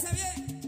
Pásese bien.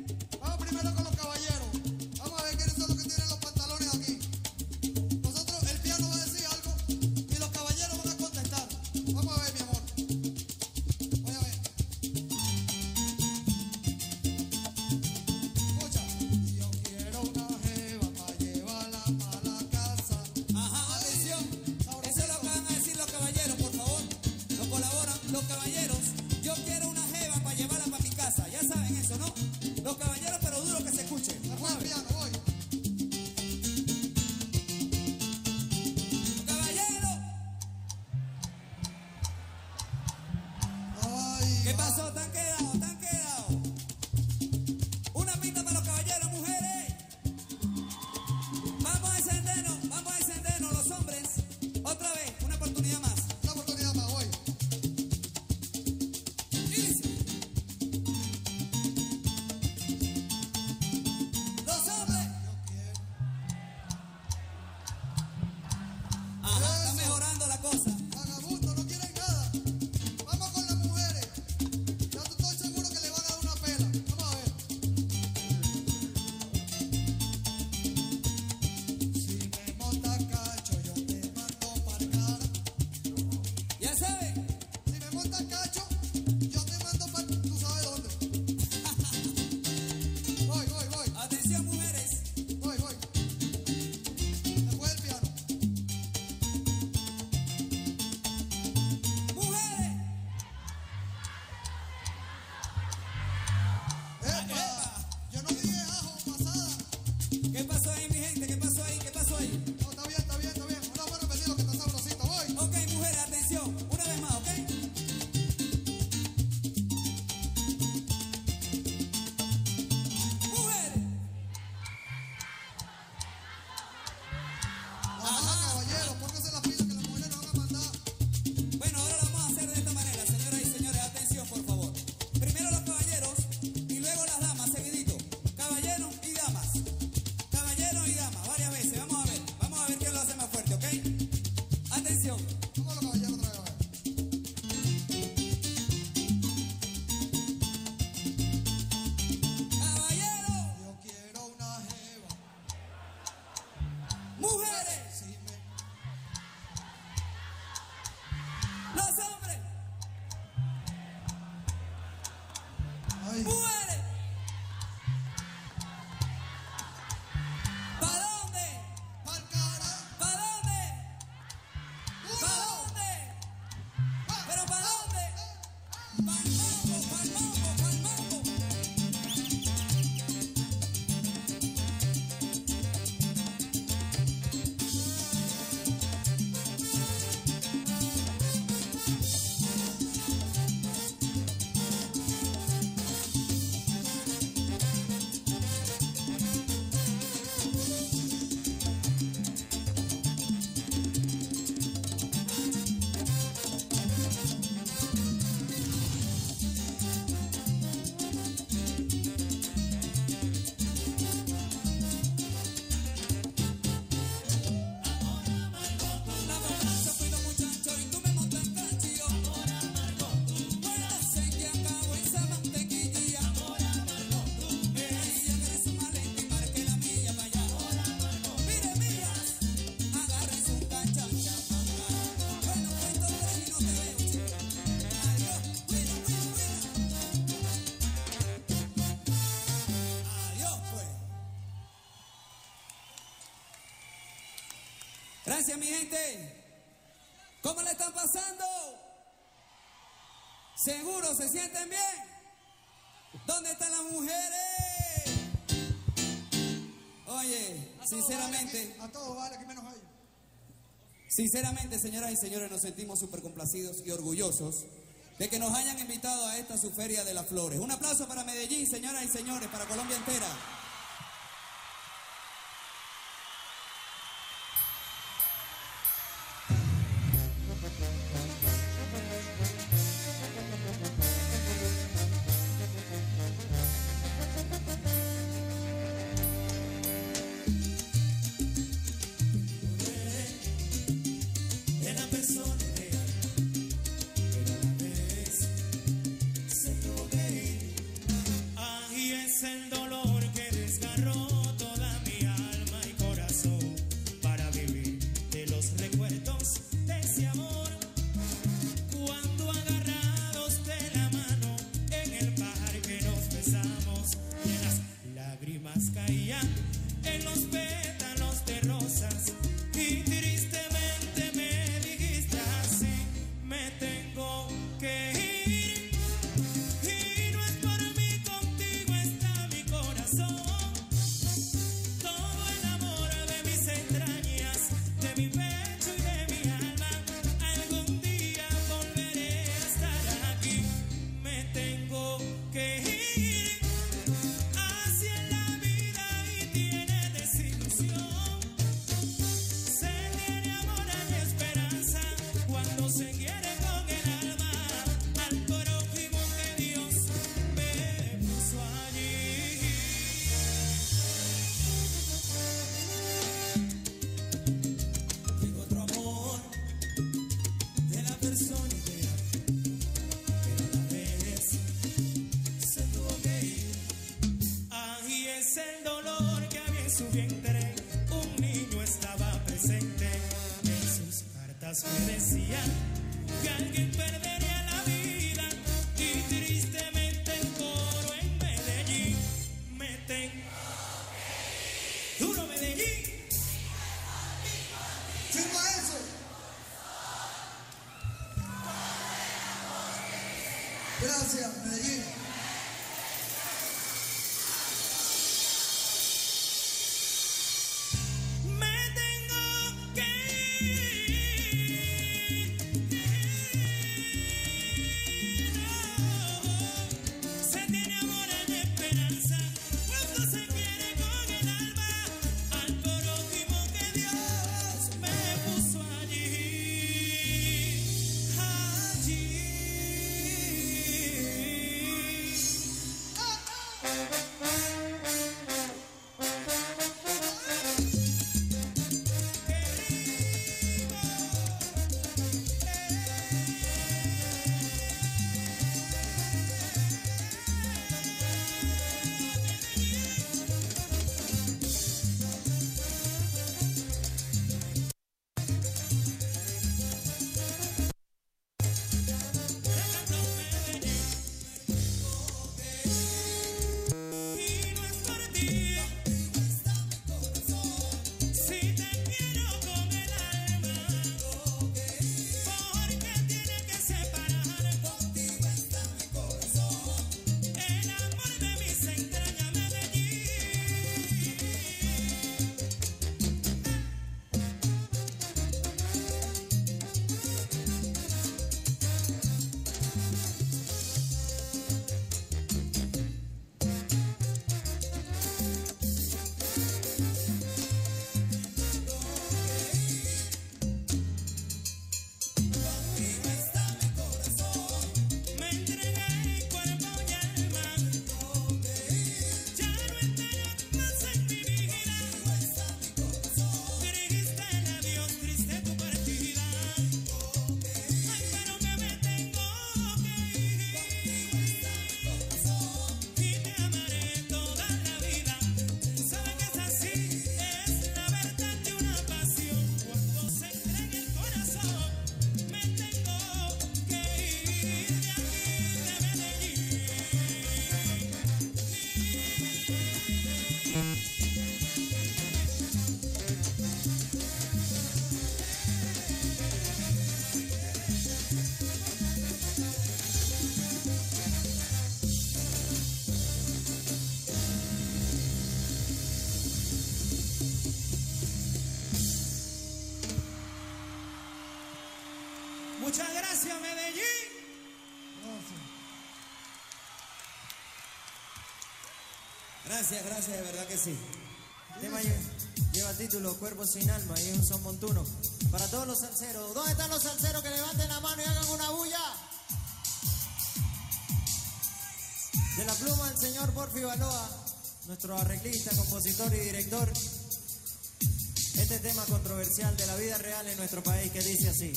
Gracias, mi gente. ¿Cómo le están pasando? ¿Seguro se sienten bien? ¿Dónde están las mujeres? Oye, sinceramente. A todos vale, que menos hay. Sinceramente, señoras y señores, nos sentimos súper complacidos y orgullosos de que nos hayan invitado a esta su Feria de las Flores. Un aplauso para Medellín, señoras y señores, para Colombia entera. Muchas gracias, Medellín. Gracias, gracias, de verdad que sí. El tema lleva título Cuerpo sin alma y es un son montuno. Para todos los salseros, ¿dónde están los salseros que levanten la mano y hagan una bulla? De la pluma del señor Porfi Baloa, nuestro arreglista, compositor y director. Este tema controversial de la vida real en nuestro país que dice así.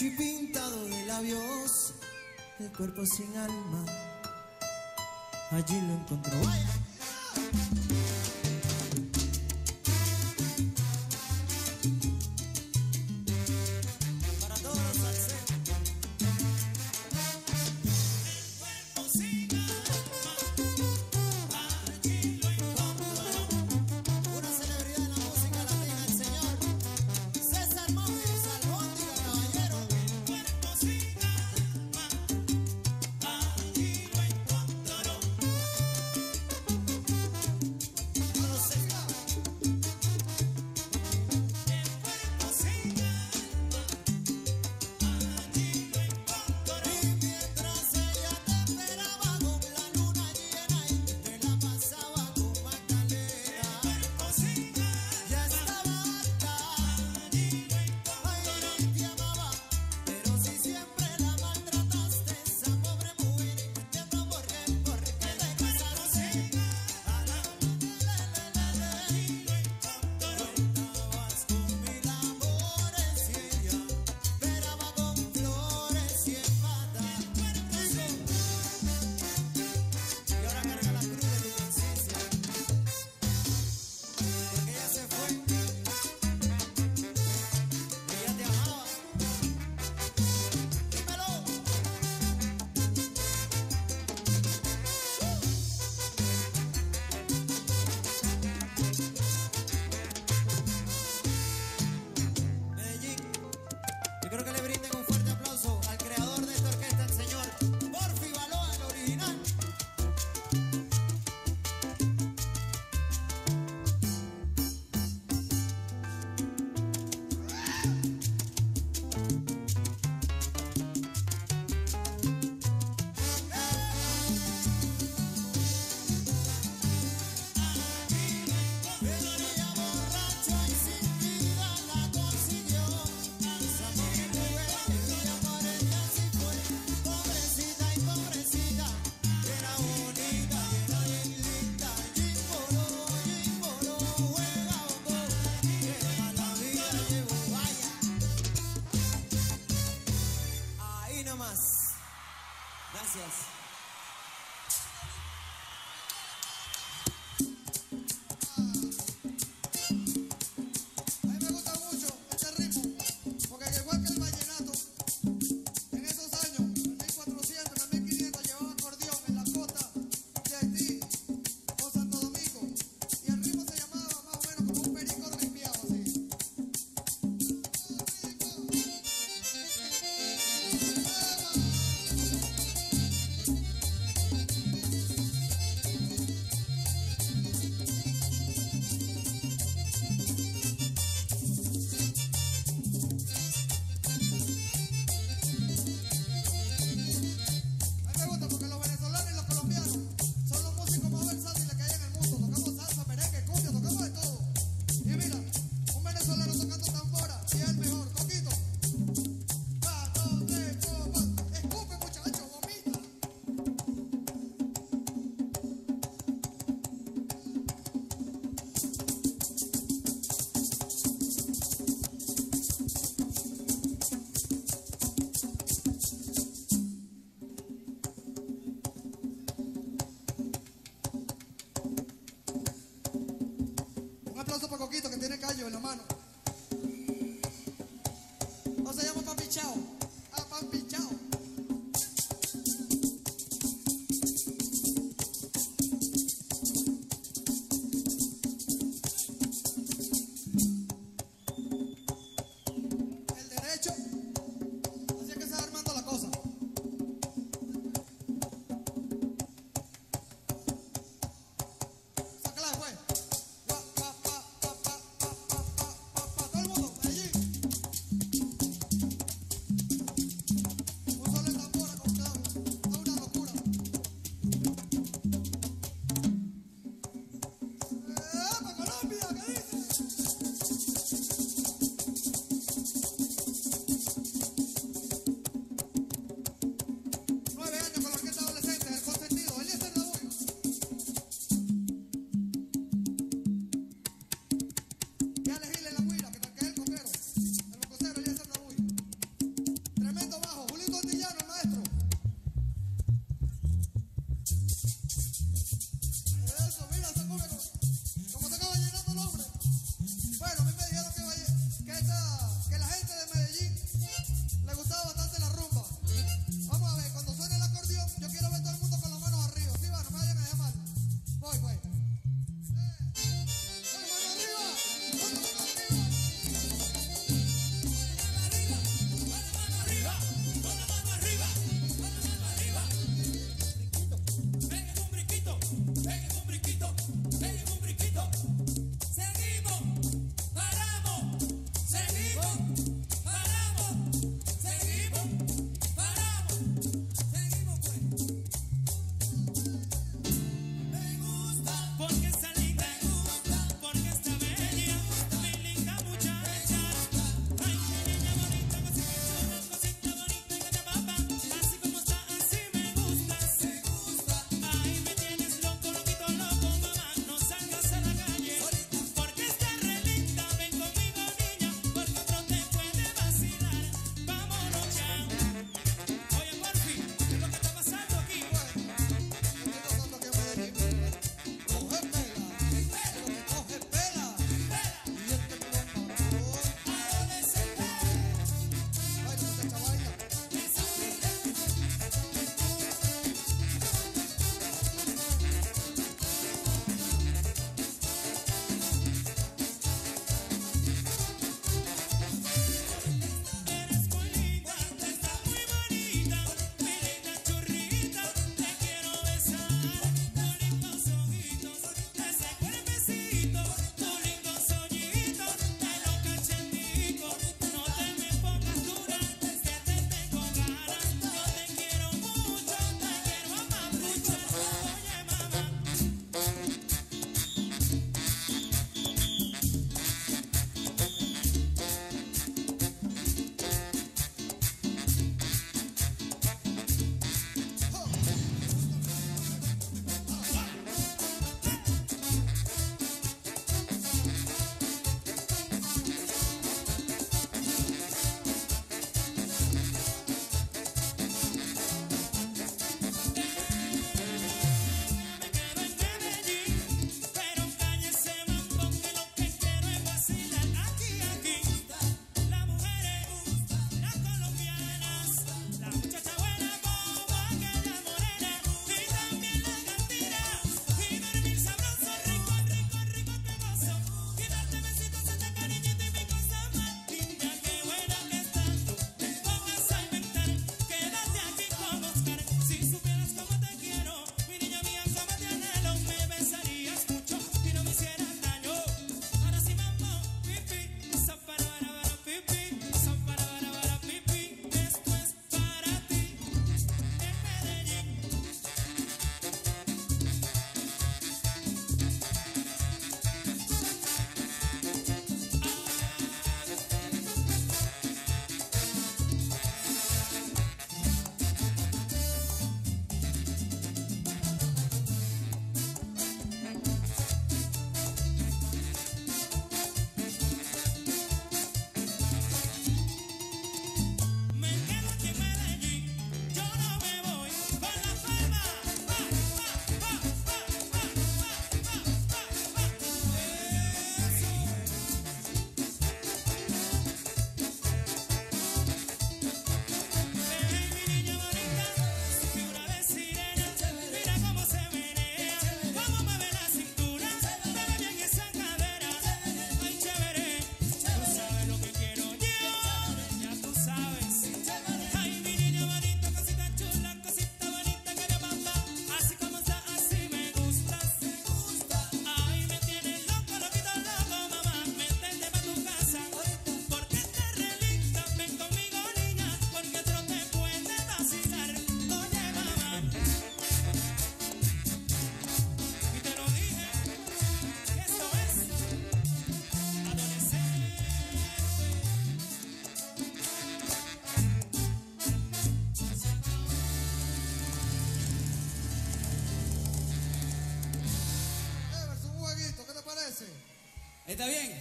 Y pintado de labios, el cuerpo sin alma, allí lo encontró.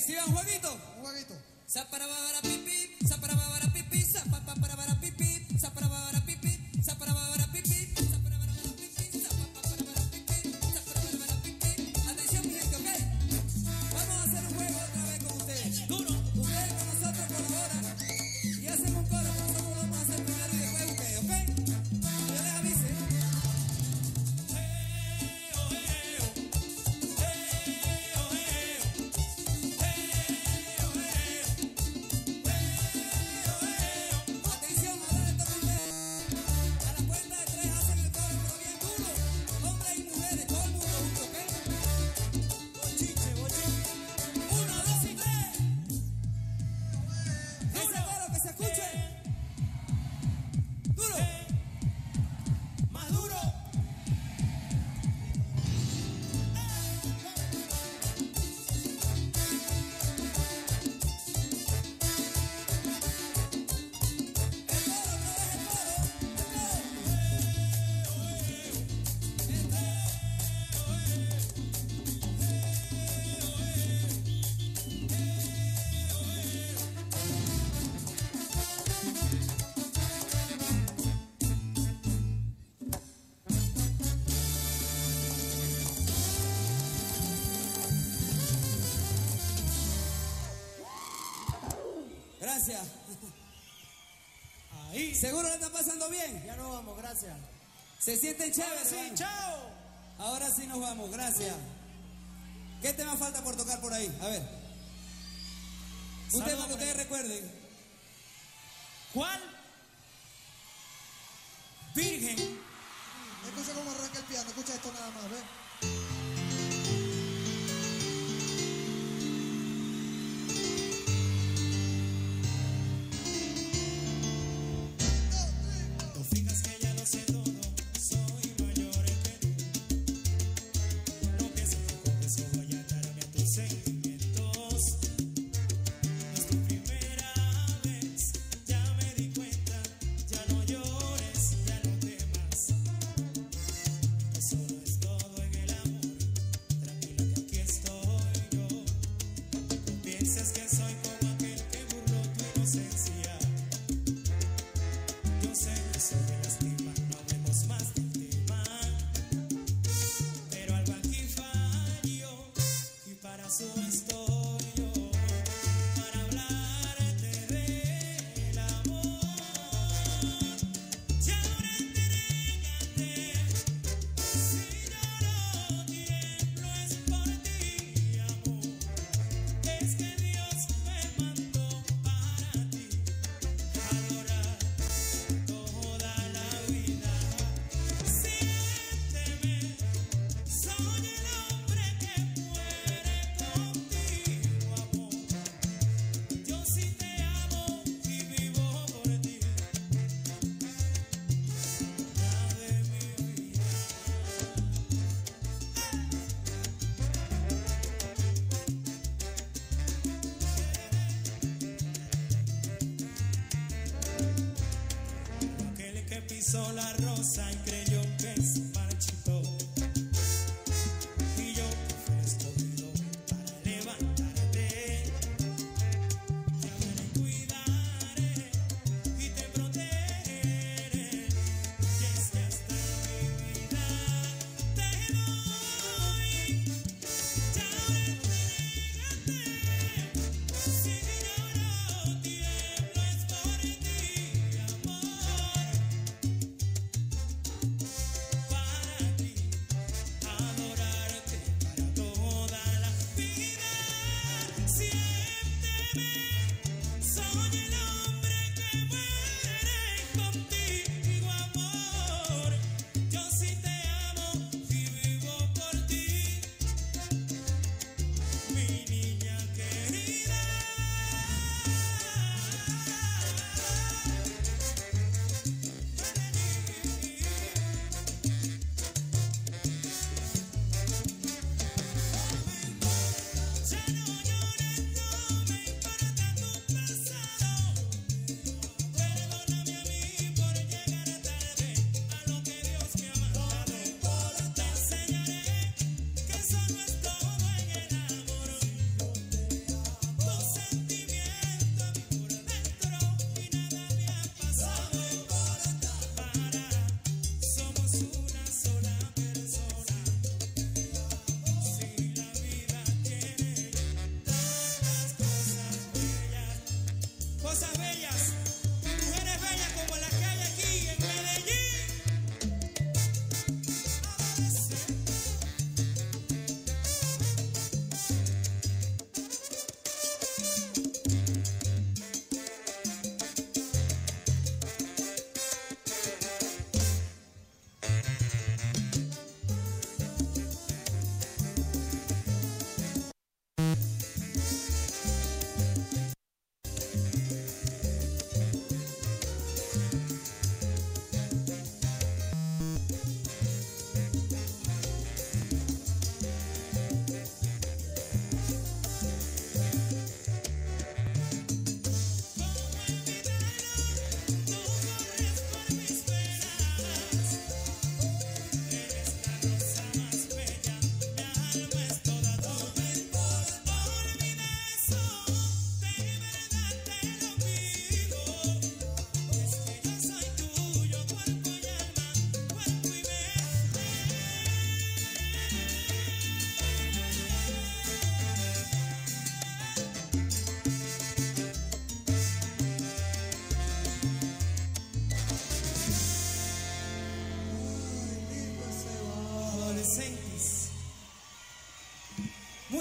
Sigan, Juanito. Ahí. ¿Seguro la están pasando bien? Ya nos vamos, gracias. ¿Se sienten chévere? Ahora sí, chao. Ahora sí nos vamos, gracias. ¿Qué tema falta por tocar por ahí? A ver. Un tema que ustedes recuerden. ¿Cuál? sola.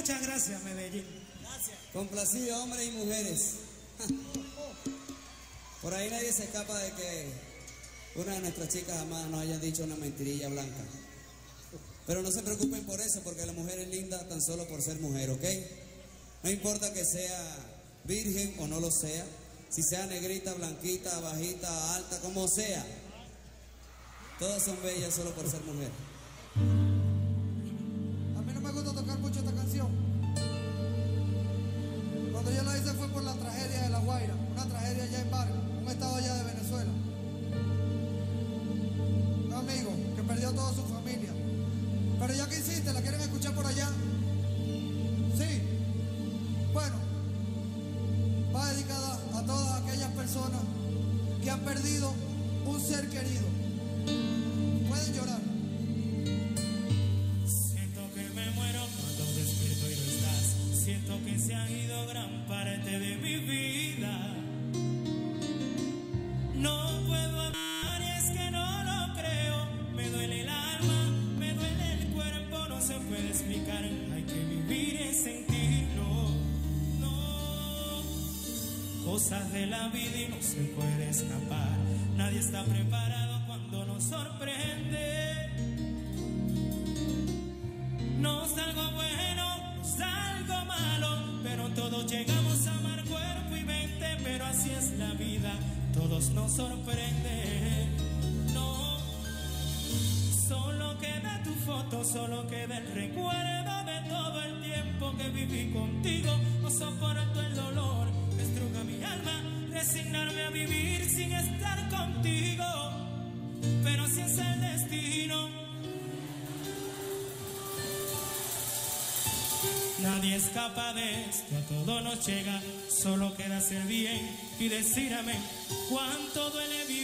Muchas gracias, Medellín. Complacido, hombres y mujeres. Por ahí nadie se escapa de que una de nuestras chicas amadas nos haya dicho una mentirilla blanca. Pero no se preocupen por eso, porque la mujer es linda tan solo por ser mujer, ¿ok? No importa que sea virgen o no lo sea, si sea negrita, blanquita, bajita, alta, como sea. Todas son bellas solo por ser mujer. Un ser querido. Contigo. No soporto el dolor, destruga mi alma, resignarme a vivir sin estar contigo, pero así es el destino. Nadie escapa de esto, todo nos llega, solo queda ser bien y decir. Cuánto duele vivir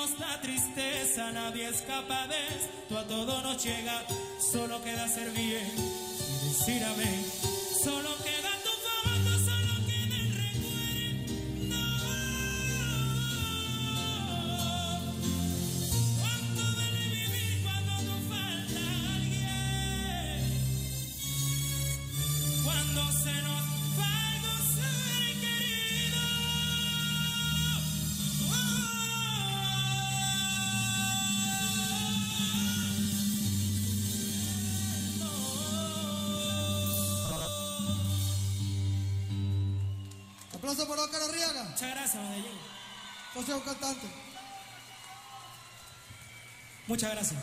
felicidades y nos da tristeza, nadie escapa de esto, a todo nos llega, solo queda ser bien y decir amén. Solo Muchas gracias.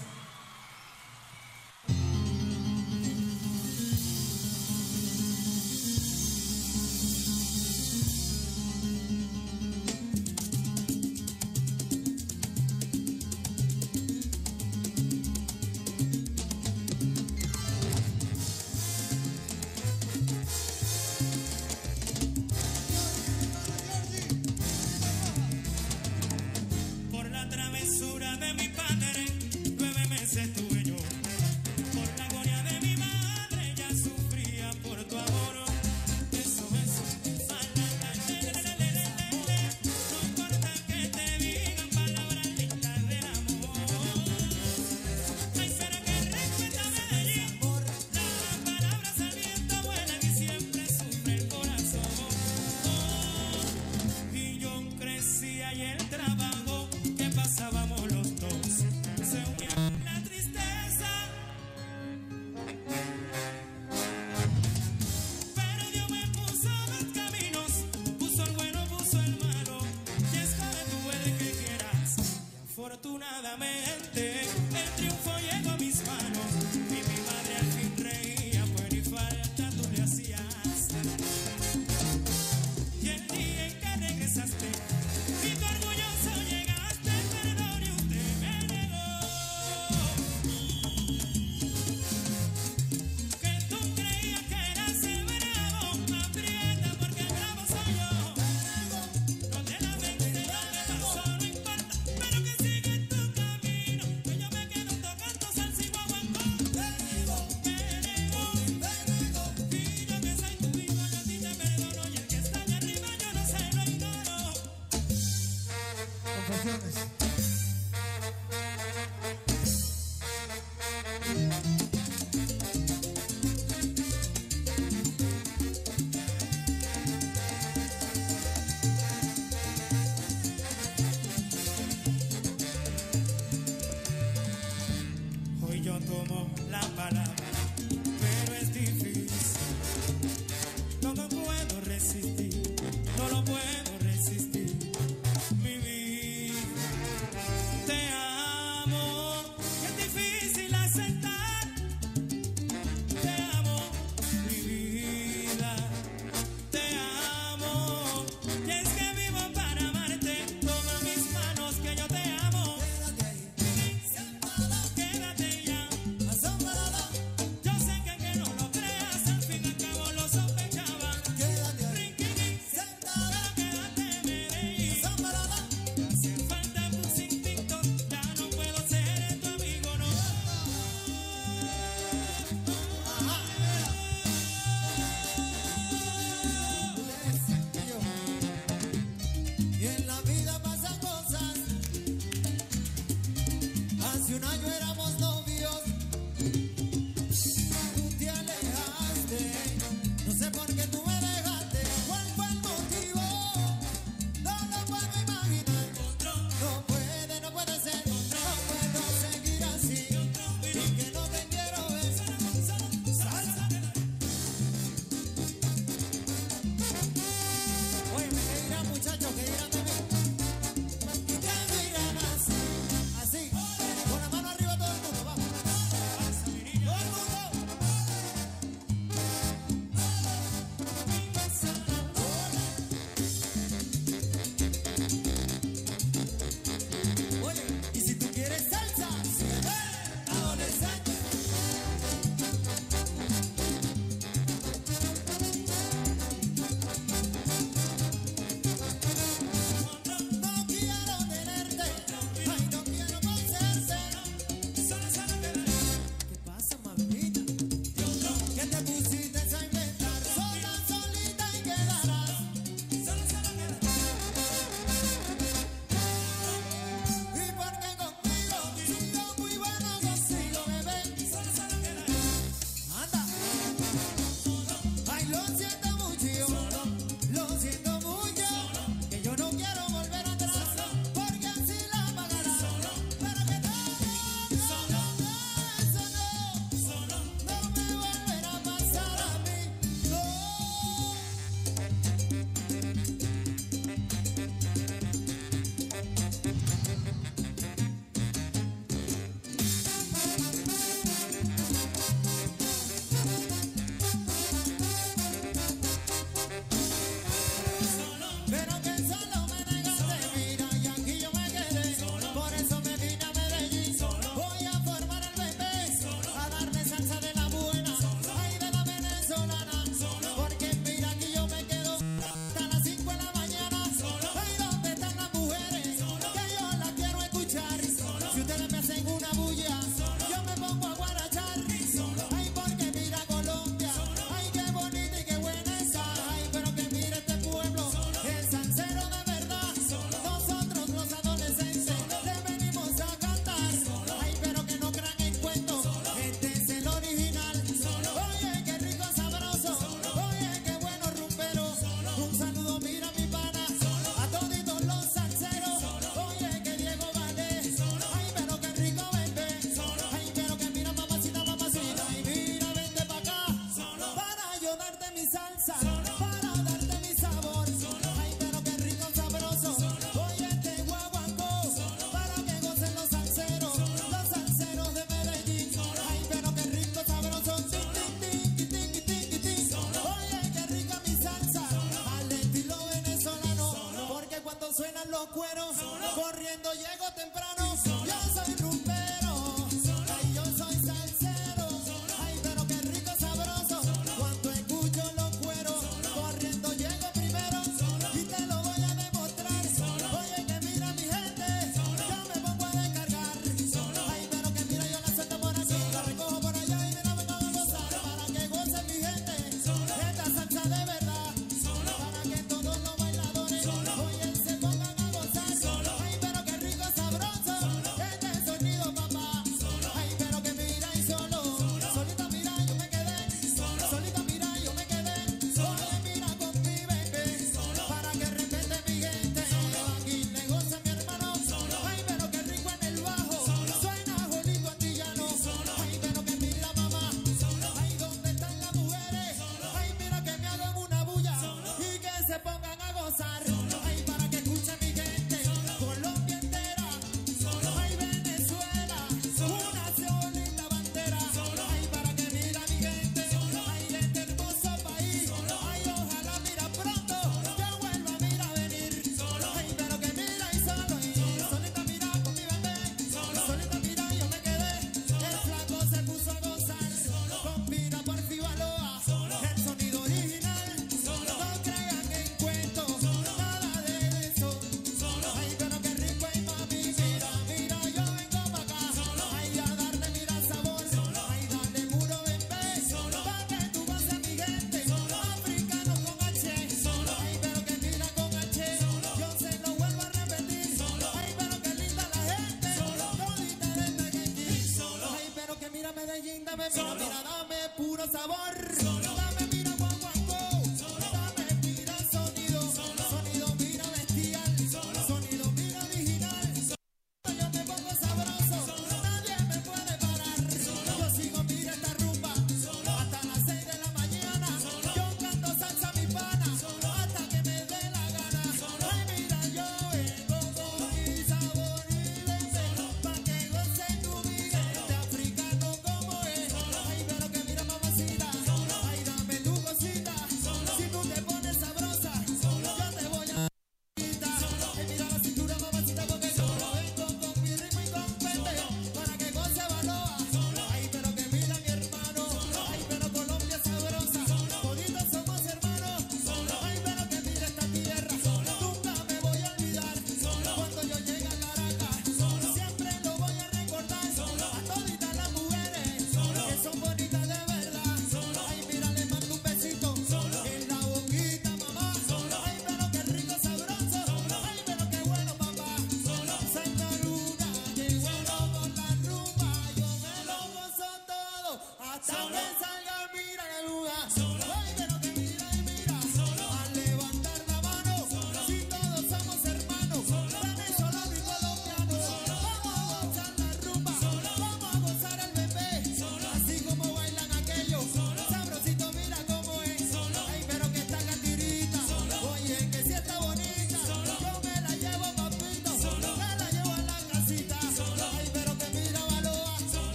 Los cueros, corriendo llego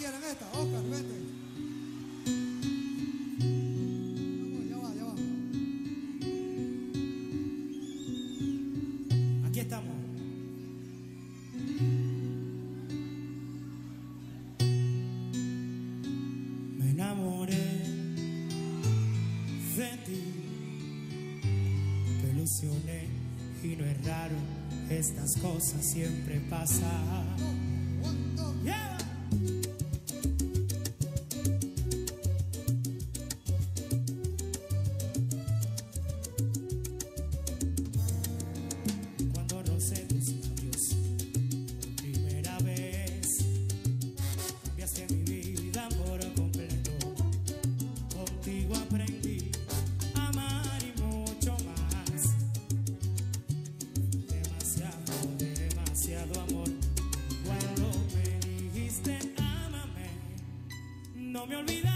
quieren? Esta, Oscar, vete. Ya va, ya va. Aquí estamos. Me enamoré de ti, te ilusioné y no es raro, estas cosas siempre pasan. no me olvides.